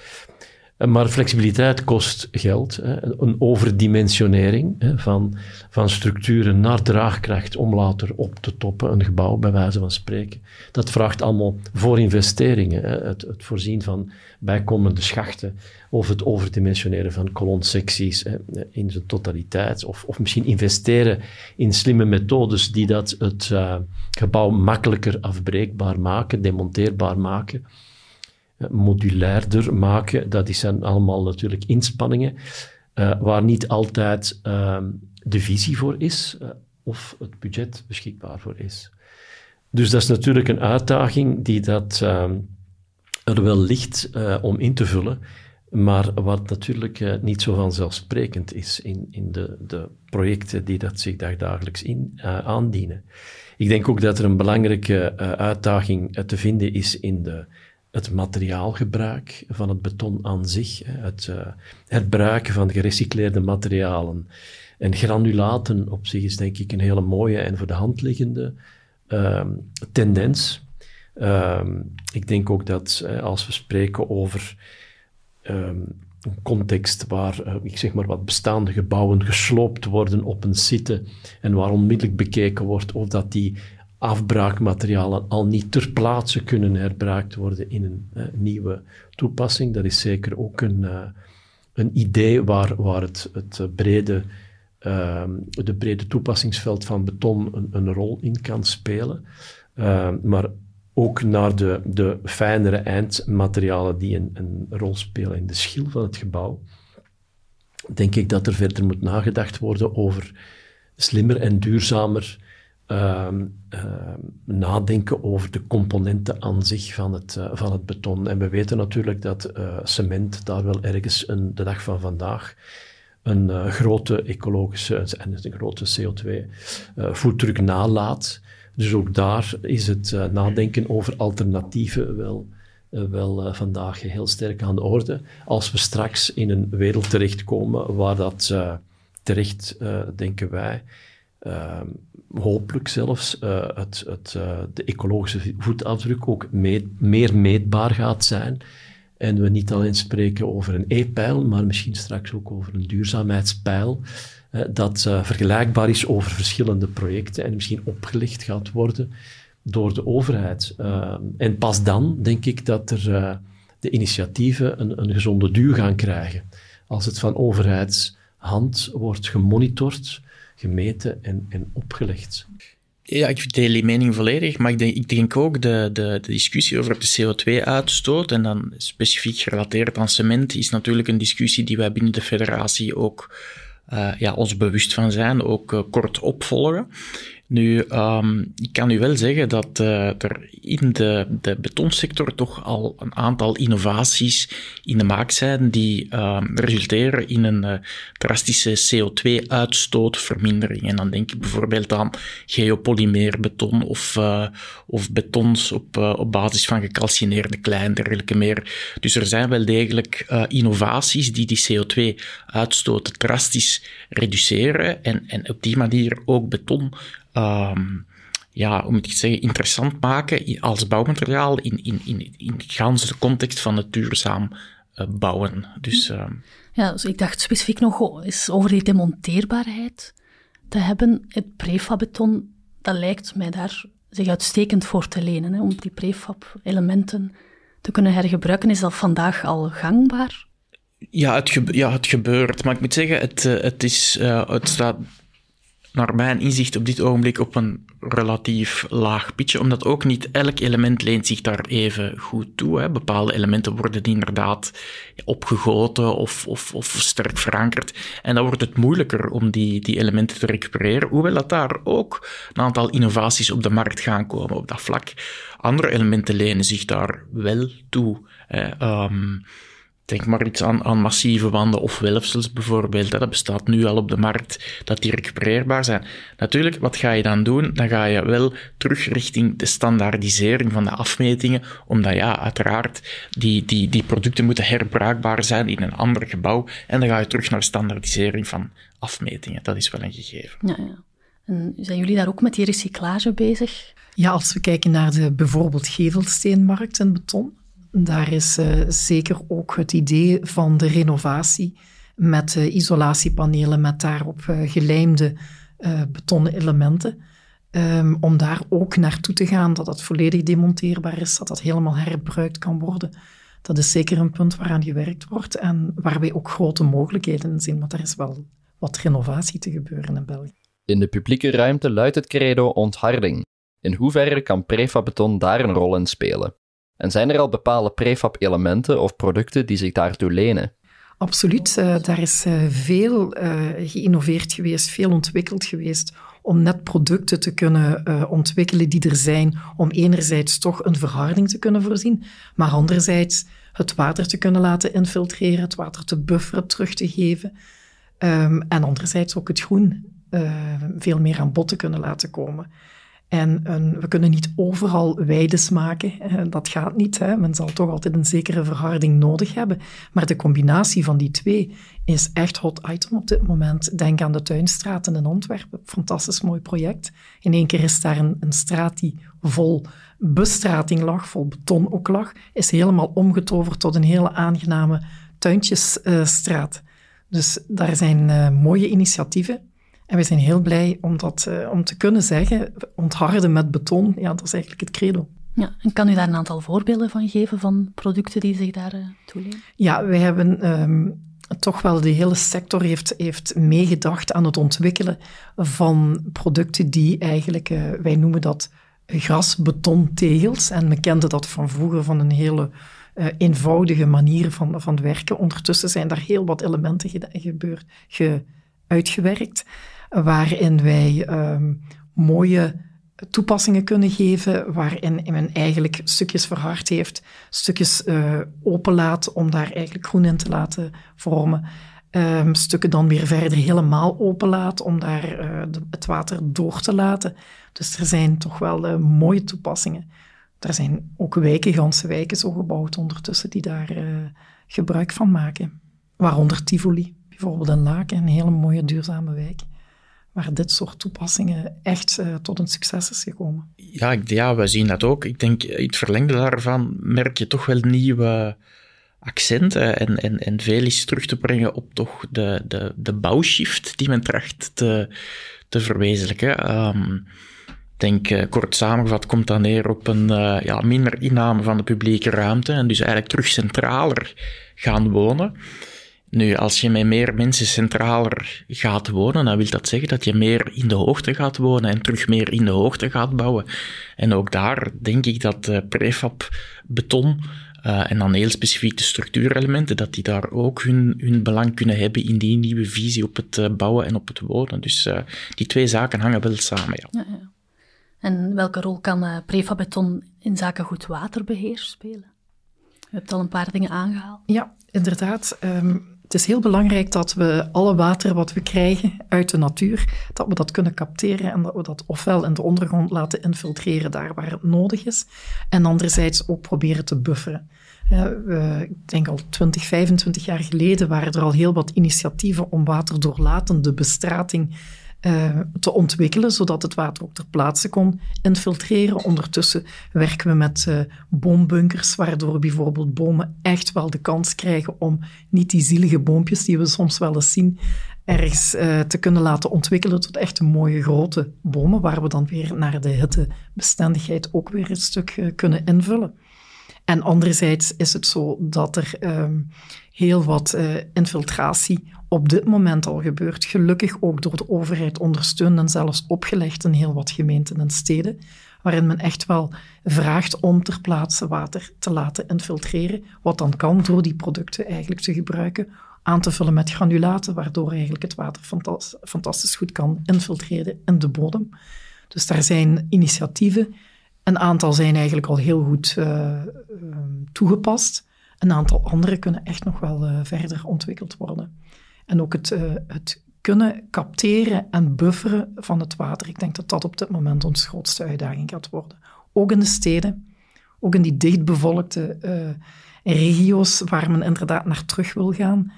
Maar flexibiliteit kost geld. Een overdimensionering van, van structuren naar draagkracht om later op te toppen, een gebouw bij wijze van spreken. Dat vraagt allemaal voor investeringen. Het, het voorzien van bijkomende schachten of het overdimensioneren van kolonsecties in zijn totaliteit. Of, of misschien investeren in slimme methodes die dat het uh, gebouw makkelijker afbreekbaar maken, demonteerbaar maken modulairder maken. Dat zijn allemaal natuurlijk inspanningen uh, waar niet altijd uh, de visie voor is uh, of het budget beschikbaar voor is. Dus dat is natuurlijk een uitdaging die dat ehm, er wel ligt om in te vullen, maar wat natuurlijk niet zo vanzelfsprekend is in, in de, de projecten die dat zich dagelijks in, aandienen. Ik denk ook dat er een belangrijke uitdaging te vinden is in de het materiaalgebruik van het beton aan zich, het uh, herbruiken van gerecycleerde materialen. En granulaten op zich is denk ik een hele mooie en voor de hand liggende uh, tendens. Uh, ik denk ook dat uh, als we spreken over ehm, een context waar, eh, ik zeg maar wat bestaande gebouwen gesloopt worden op een site en waar onmiddellijk bekeken wordt of dat die afbraakmaterialen al niet ter plaatse kunnen herbruikt worden in een uh, nieuwe toepassing. Dat is zeker ook een, uh, een idee waar, waar het, het brede, uh, de brede toepassingsveld van beton een, een rol in kan spelen. Ehm, maar ook naar de, de fijnere eindmaterialen die een, een rol spelen in de schil van het gebouw. Denk ik dat er verder moet nagedacht worden over slimmer en duurzamer Ehm, ehm, nadenken over de componenten aan zich van het, uh, van het beton. En we weten natuurlijk dat uh, cement daar wel ergens een, de dag van vandaag een uh, grote ecologische en een grote CO2-voetdruk nalaat. Dus ook daar is het nadenken over alternatieven wel, wel vandaag heel sterk aan de orde. Als we straks in een wereld terechtkomen waar dat terecht, denken wij, hopelijk zelfs uh, het, het, uh, de ecologische voetafdruk ook meer meetbaar gaat zijn. En we niet alleen spreken over een E-pijl, maar misschien straks ook over een duurzaamheidspijl. Dat vergelijkbaar is over verschillende projecten en misschien opgelicht gaat worden door de overheid. en pas dan denk ik dat er de initiatieven een, een gezonde duur gaan krijgen. Als het van overheidshand wordt gemonitord, gemeten en, en opgelegd.
Ja, ik deel die mening volledig, maar ik denk, ik denk ook de, de, de discussie over de CO2-uitstoot, en dan specifiek gerelateerd aan cement, is natuurlijk een discussie die wij binnen de federatie ook uh, ja, ons bewust van zijn, ook uh, kort opvolgen. Nu, um, ik kan u wel zeggen dat uh, er in de, de betonsector toch al een aantal innovaties in de maak zijn die uh, resulteren in een uh, drastische CO2-uitstootvermindering. En dan denk ik bijvoorbeeld aan geopolymeerbeton of, of betons op, op basis van gecalcineerde klei en dergelijke meer. Dus er zijn wel degelijk innovaties die die CO2-uitstoot drastisch reduceren en, en op die manier ook beton um, ja, hoe moet ik zeggen, interessant maken als bouwmateriaal in, in, in, in de context van het duurzaam uh, bouwen. Dus, uh,
ja, dus ik dacht specifiek nog eens over die demonteerbaarheid te hebben. Het prefabbeton, dat lijkt mij daar zich uitstekend voor te lenen, hè, om die prefab-elementen te kunnen hergebruiken. Is dat vandaag al gangbaar?
Ja, het, ja, het gebeurt. Maar ik moet zeggen, het, eh, het, is, uh, het staat naar mijn inzicht op dit ogenblik op een relatief laag pitje, omdat ook niet elk element leent zich daar even goed toe. Hè. Bepaalde elementen worden inderdaad opgegoten of, of, of sterk verankerd. En dan wordt het moeilijker om die, die elementen te recupereren, hoewel dat daar ook een aantal innovaties op de markt gaan komen op dat vlak. Andere elementen lenen zich daar wel toe. Um, Denk maar iets aan, aan massieve wanden of welfsels bijvoorbeeld. Dat bestaat nu al op de markt, dat die recupereerbaar zijn. Natuurlijk, wat ga je dan doen? Dan ga je wel terug richting de standaardisering van de afmetingen, omdat ja, uiteraard, die, die, die producten moeten herbruikbaar zijn in een ander gebouw. En dan ga je terug naar standaardisering van afmetingen. Dat is wel een gegeven.
Ja, ja. En zijn jullie daar ook met die recyclage bezig?
Ja, als we kijken naar de bijvoorbeeld gevelsteenmarkt en beton, daar is uh, zeker ook het idee van de renovatie met isolatiepanelen, met daarop uh, gelijmde betonnen elementen. Um, om daar ook naartoe te gaan, dat dat volledig demonteerbaar is, dat dat helemaal herbruikt kan worden. Dat is zeker een punt waaraan gewerkt wordt en waar wij ook grote mogelijkheden zien, want er is wel wat renovatie te gebeuren in België.
In de publieke ruimte luidt het credo ontharding. In hoeverre kan prefabeton daar een rol in spelen? En zijn er al bepaalde prefab-elementen of producten die zich daartoe lenen?
Absoluut. Uh, daar is uh, veel uh, geïnnoveerd geweest, veel ontwikkeld geweest om net producten te kunnen ontwikkelen die er zijn, om enerzijds toch een verharding te kunnen voorzien, maar anderzijds het water te kunnen laten infiltreren, het water te bufferen, terug te geven. Um, en anderzijds ook het groen veel meer aan bod te kunnen laten komen. En we kunnen niet overal weides maken. Dat gaat niet. Hè. Men zal toch altijd een zekere verharding nodig hebben. Maar de combinatie van die twee is echt hot item op dit moment. Denk aan de Tuinstraten in Antwerpen. Fantastisch mooi project. In één keer is daar een, een straat die vol bestrating lag, vol beton ook lag. Is helemaal omgetoverd tot een hele aangename tuintjesstraat. dus daar zijn uh, mooie initiatieven. En we zijn heel blij om, dat, uh, om te kunnen zeggen, ontharden met beton, ja, dat is eigenlijk het credo.
Ja, en kan u daar een aantal voorbeelden van geven van producten die zich daar uh, toelenen?
Ja, wij hebben um, toch wel, de hele sector heeft, heeft meegedacht aan het ontwikkelen van producten die eigenlijk, uh, wij noemen dat grasbetontegels. En we kenden dat van vroeger van een hele uh, eenvoudige manier van, van werken. Ondertussen zijn daar heel wat elementen gebeurd, ge, uitgewerkt waarin wij um, mooie toepassingen kunnen geven, waarin men eigenlijk stukjes verhard heeft, stukjes uh, openlaat om daar eigenlijk groen in te laten vormen. Um, stukken dan weer verder helemaal openlaat om daar uh, het water door te laten. Dus er zijn toch wel uh, mooie toepassingen. Er zijn ook wijken, ganse wijken zo gebouwd ondertussen, die daar gebruik van maken. Waaronder Tivoli, bijvoorbeeld een Laken, een hele mooie duurzame wijk waar dit soort toepassingen echt uh, tot een succes is gekomen.
Ja, ja, we zien dat ook. Ik denk, in het verlengde daarvan merk je toch wel nieuwe accenten en, en, en veel is terug te brengen op toch de, de, de bouwshift die men tracht te, te verwezenlijken. Um, ik denk, kort samengevat, komt dat neer op een ja, minder inname van de publieke ruimte en dus eigenlijk terug centraler gaan wonen. Nu, als je met meer mensen centraler gaat wonen, dan wil dat zeggen dat je meer in de hoogte gaat wonen en terug meer in de hoogte gaat bouwen. En ook daar denk ik dat uh, prefab beton uh, en dan heel specifiek de structuurelementen, dat die daar ook hun, hun belang kunnen hebben in die nieuwe visie op het uh, bouwen en op het wonen. Dus die twee zaken hangen wel samen. Ja. ja, ja.
En welke rol kan prefabeton in zaken goed waterbeheer spelen? Je hebt al een paar dingen aangehaald.
Ja, inderdaad. Um, het is heel belangrijk dat we alle water wat we krijgen uit de natuur, dat we dat kunnen capteren en dat we dat ofwel in de ondergrond laten infiltreren daar waar het nodig is, en anderzijds ook proberen te bufferen. ik denk al 20, 25 jaar geleden waren er al heel wat initiatieven om waterdoorlatende bestrating uh, te ontwikkelen, zodat het water ook ter plaatse kon infiltreren. Ondertussen werken we met uh, boombunkers, waardoor bijvoorbeeld bomen echt wel de kans krijgen om niet die zielige boompjes die we soms wel eens zien, ergens uh, te kunnen laten ontwikkelen tot echt mooie grote bomen, waar we dan weer naar de hittebestendigheid ook weer een stuk kunnen invullen. En anderzijds is het zo dat er um, heel wat uh, infiltratie op dit moment al gebeurt. Gelukkig ook door de overheid ondersteund en zelfs opgelegd in heel wat gemeenten en steden, waarin men echt wel vraagt om ter plaatse water te laten infiltreren, wat dan kan door die producten eigenlijk te gebruiken, aan te vullen met granulaten, waardoor eigenlijk het water fantastisch goed kan infiltreren in de bodem. Dus daar zijn initiatieven. Een aantal zijn eigenlijk al heel goed uh, toegepast. Een aantal andere kunnen echt nog wel uh, verder ontwikkeld worden. En ook het, uh, het kunnen capteren en bufferen van het water. Ik denk dat dat op dit moment onze grootste uitdaging gaat worden. Ook in de steden, ook in die dichtbevolkte regio's waar men inderdaad naar terug wil gaan.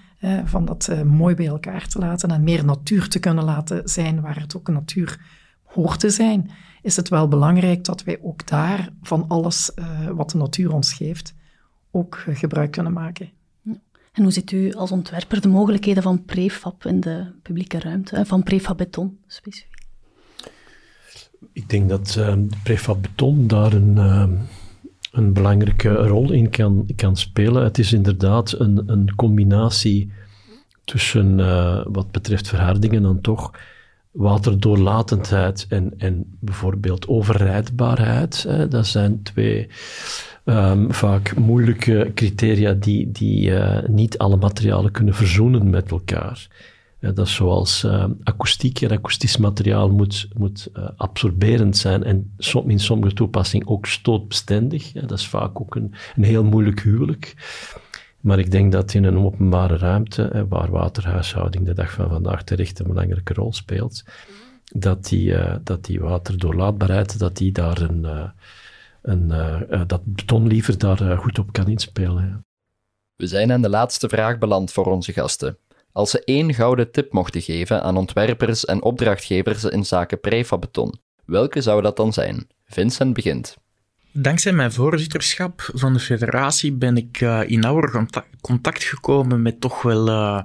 van dat mooi bij elkaar te laten en meer natuur te kunnen laten zijn, waar het ook natuur hoort te zijn, is het wel belangrijk dat wij ook daar van alles wat de natuur ons geeft, ook gebruik kunnen maken.
En hoe ziet u als ontwerper de mogelijkheden van prefab in de publieke ruimte, eh, van prefab beton specifiek?
Ik denk dat uh, prefab beton daar een, een belangrijke rol in kan, kan spelen. Het is inderdaad een, een combinatie tussen, wat betreft verhardingen, dan toch waterdoorlatendheid en, en bijvoorbeeld overrijdbaarheid. Hè, dat zijn twee um, vaak moeilijke criteria die, die uh, niet alle materialen kunnen verzoenen met elkaar. Ja, dat is zoals uh, akoestiek en akoestisch materiaal moet, moet uh, absorberend zijn en in sommige toepassingen ook stootbestendig. Ja, dat is vaak ook een, een heel moeilijk huwelijk. Maar ik denk dat in een openbare ruimte, waar waterhuishouding de dag van vandaag terecht een belangrijke rol speelt, dat die, uh, dat die waterdoorlaatbaarheid, dat die daar een, uh, een uh, dat beton liever daar goed op kan inspelen. Ja.
We zijn aan de laatste vraag beland voor onze gasten. Als ze één gouden tip mochten geven aan ontwerpers en opdrachtgevers in zaken prefabeton, welke zou dat dan zijn? Vincent begint.
Dankzij mijn voorzitterschap van de federatie ben ik uh, in nauwer contact, gekomen met toch wel uh,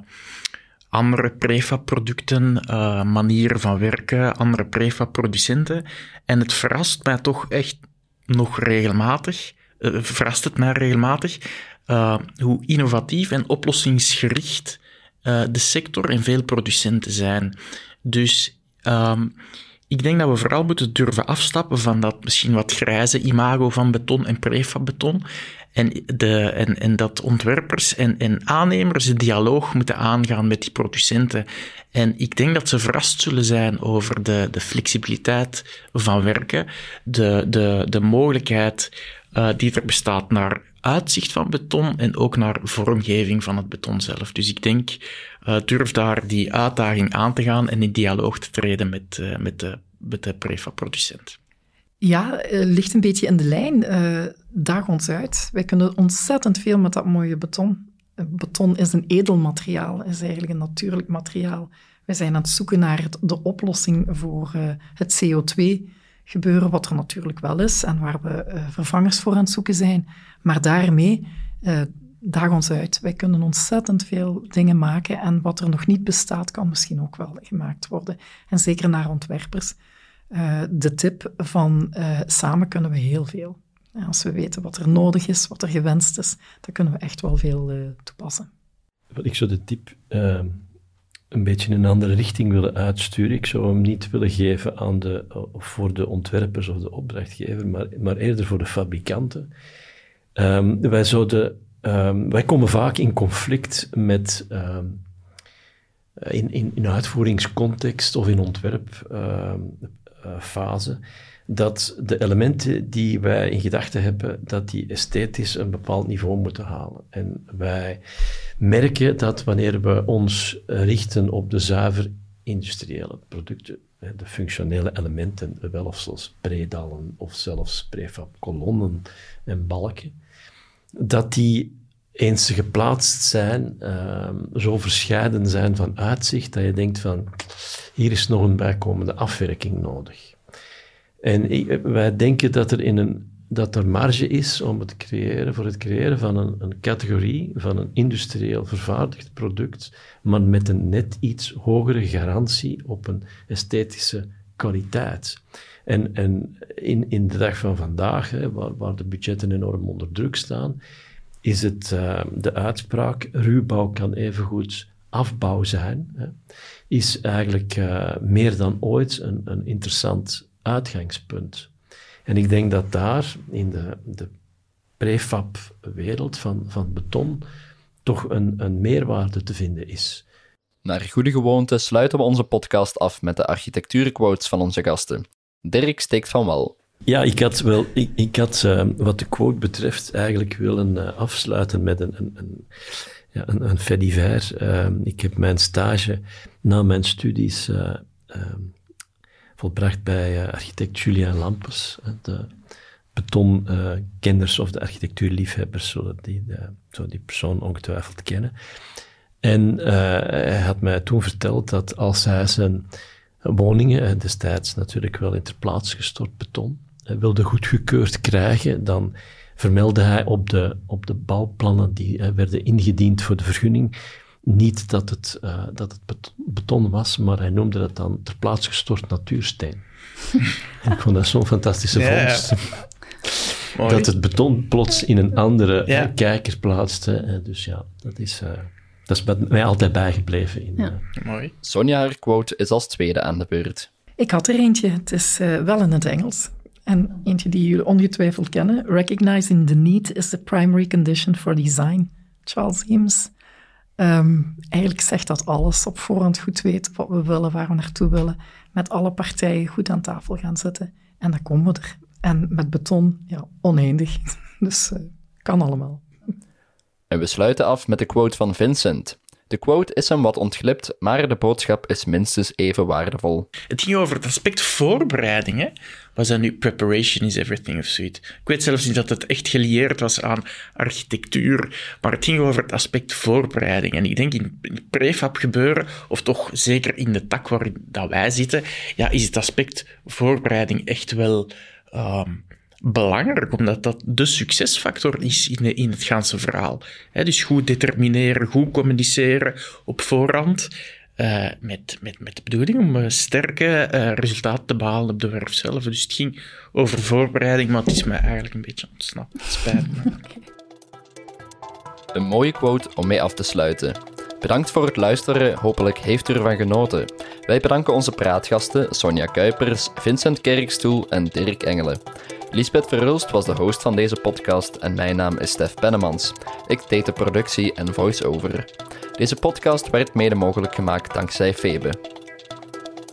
andere prefab-producten, uh, manieren van werken, andere prefab-producenten. En het verrast mij toch echt nog regelmatig, verrast het mij regelmatig, hoe innovatief en oplossingsgericht de sector en veel producenten zijn. Dus um, ik denk dat we vooral moeten durven afstappen van dat misschien wat grijze imago van beton en prefabbeton. En, de, en, en dat ontwerpers en, en aannemers een dialoog moeten aangaan met die producenten. En ik denk dat ze verrast zullen zijn over de, de flexibiliteit van werken, de, de, de mogelijkheid uh, die er bestaat naar uitzicht van beton en ook naar vormgeving van het beton zelf. Dus ik denk, uh, durf daar die uitdaging aan te gaan en in dialoog te treden met, uh, met de, met de.
Ja, ligt een beetje in de lijn. Daag ons uit. Wij kunnen ontzettend veel met dat mooie beton. Beton is een edel materiaal, is eigenlijk een natuurlijk materiaal. We zijn aan het zoeken naar het, de oplossing voor het CO2 gebeuren, wat er natuurlijk wel is en waar we uh, vervangers voor aan het zoeken zijn. Maar daarmee, uh, daag ons uit. Wij kunnen ontzettend veel dingen maken en wat er nog niet bestaat, kan misschien ook wel gemaakt worden. En zeker naar ontwerpers. De tip van samen kunnen we heel veel. Als we weten wat er nodig is, wat er gewenst is, dan kunnen we echt wel veel toepassen.
Wat ik zou de tip ehm, een beetje in een andere richting willen uitsturen. Ik zou hem niet willen geven aan de, voor de ontwerpers of de opdrachtgever, maar, maar eerder voor de fabrikanten. Um, wij, zouden, um, wij komen vaak in conflict met, um, in, in, in uitvoeringscontext of in ontwerpfase, uh, dat de elementen die wij in gedachten hebben, dat die esthetisch een bepaald niveau moeten halen. En wij merken dat wanneer we ons richten op de zuiver industriële producten, de functionele elementen, wel of zoals predalen of zelfs prefab kolonnen en balken, dat die eens ze geplaatst zijn, uh, zo verscheiden zijn van uitzicht, dat je denkt van, hier is nog een bijkomende afwerking nodig. En wij denken dat er, in een, dat er marge is om het creëren, voor het creëren van een, een categorie, van een industrieel vervaardigd product, maar met een net iets hogere garantie op een esthetische kwaliteit. En, en in, in de dag van vandaag, hè, waar, waar de budgetten enorm onder druk staan, is het uh, de uitspraak: ruwbouw kan evengoed afbouw zijn, hè, is eigenlijk uh, meer dan ooit een, een interessant uitgangspunt. En ik denk dat daar in de, de prefab-wereld van, van beton toch een, een meerwaarde te vinden is.
Naar goede gewoonte sluiten we onze podcast af met de architectuurquotes van onze gasten. Dirk steekt van wal.
Ja, ik had, wel, ik, ik had uh, wat de quote betreft eigenlijk willen uh, afsluiten met een, een, een, ja, een, een fait divers. Uh, ik heb mijn stage na mijn studies volbracht bij architect Julian Lampers, de betonkenners of de architectuurliefhebbers, zodat die, zo die persoon ongetwijfeld kennen. En hij had mij toen verteld dat als hij zijn woningen, destijds natuurlijk wel in ter plaats gestort beton, wilde goedgekeurd krijgen, dan vermeldde hij op de, op de bouwplannen die werden ingediend voor de vergunning niet dat het, uh, dat het beton was, maar hij noemde dat dan ter plaatse gestort natuursteen. <laughs> en ik vond dat zo'n fantastische vondst. Ja. Dat het beton plots in een andere ja. kijker plaatste. dus ja, dat is... Uh, dat is mij altijd bijgebleven. In, ja.
uh... Mooi.
Sonja, haar quote is als tweede aan de beurt.
Ik had er eentje. Het is uh, wel in het Engels. En eentje die jullie ongetwijfeld kennen. Recognizing the need is the primary condition for design. Charles Eames. Um, eigenlijk zegt dat alles. Op voorhand goed weten wat we willen, waar we naartoe willen. Met alle partijen goed aan tafel gaan zitten. En dan komen we er. En met beton, ja, oneindig. <laughs> Dus uh, kan allemaal.
En we sluiten af met de quote van Vincent. De quote is hem wat ontglipt, maar de boodschap is minstens even waardevol.
Het ging over het aspect voorbereiding. Hè? Was dat nu preparation is everything of zoiets? Ik weet zelfs niet dat het echt gelieerd was aan architectuur, maar het ging over het aspect voorbereiding. En ik denk in prefab gebeuren, of toch zeker in de tak waarin dat wij zitten, ja, is het aspect voorbereiding echt wel... Um, belangrijk, omdat dat de succesfactor is in, in het ganse verhaal. dus goed determineren, goed communiceren op voorhand, uh, met, met, met de bedoeling om uh, sterke uh, resultaten te behalen op de werf zelf. Dus het ging over voorbereiding, maar het is mij eigenlijk een beetje ontsnapt. Spijt me. <laughs>
Een mooie quote om mee af te sluiten. Bedankt voor het luisteren, hopelijk heeft u ervan genoten. Wij bedanken onze praatgasten Sonja Kuipers, Vincent Kerkstoel en Dirk Engelen. Lisbeth Verhulst was de host van deze podcast en mijn naam is Stef Pennemans. Ik deed de productie en voice-over. Deze podcast werd mede mogelijk gemaakt dankzij Febe.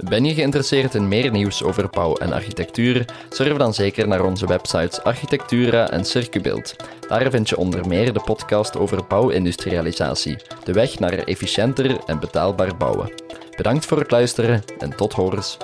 Ben je geïnteresseerd in meer nieuws over bouw en architectuur? Surf dan zeker naar onze websites Architectura en Circubeeld. Daar vind je onder meer de podcast over bouwindustrialisatie, de weg naar efficiënter en betaalbaar bouwen. Bedankt voor het luisteren en tot horens.